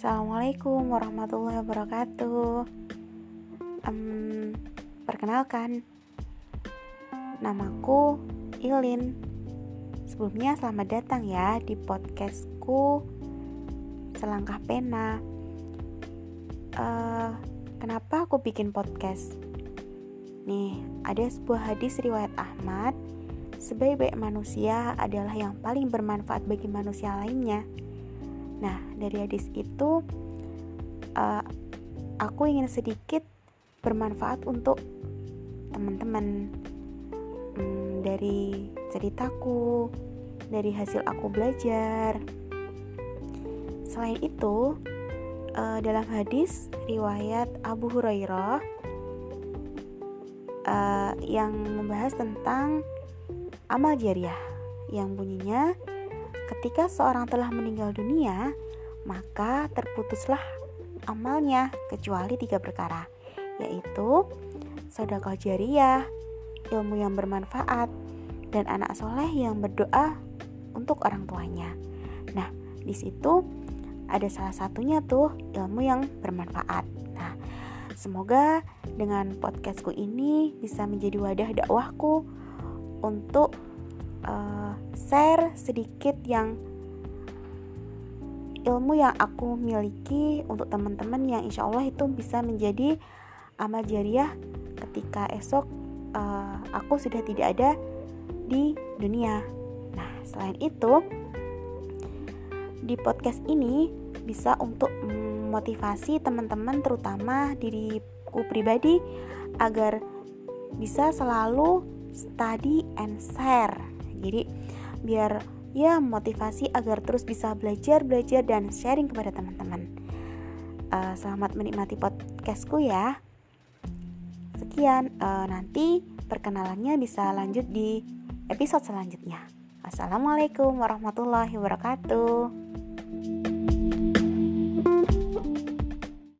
Assalamualaikum warahmatullahi wabarakatuh. Um, perkenalkan, namaku Ilin. Sebelumnya selamat datang ya di podcastku Selangkah Pena. Uh, kenapa aku bikin podcast? Nih, ada sebuah hadis riwayat Ahmad. Sebaik-baik manusia adalah yang paling bermanfaat bagi manusia lainnya. Nah, dari hadis itu uh, aku ingin sedikit bermanfaat untuk teman-teman hmm, dari ceritaku, dari hasil aku belajar. Selain itu, uh, dalam hadis riwayat Abu Hurairah uh, yang membahas tentang amal jariah yang bunyinya Ketika seorang telah meninggal dunia, maka terputuslah amalnya kecuali tiga perkara, yaitu sedekah jariah, ilmu yang bermanfaat, dan anak soleh yang berdoa untuk orang tuanya. Nah, di situ ada salah satunya tuh ilmu yang bermanfaat. Nah, semoga dengan podcastku ini bisa menjadi wadah dakwahku untuk uh, share sedikit yang ilmu yang aku miliki untuk teman-teman yang insya Allah itu bisa menjadi amal jariah ketika esok uh, aku sudah tidak ada di dunia. Nah, selain itu di podcast ini bisa untuk memotivasi teman-teman terutama diriku pribadi agar bisa selalu study and share jadi biar ya motivasi agar terus bisa belajar belajar dan sharing kepada teman-teman. Uh, selamat menikmati podcastku ya. Sekian uh, nanti perkenalannya bisa lanjut di episode selanjutnya. Assalamualaikum warahmatullahi wabarakatuh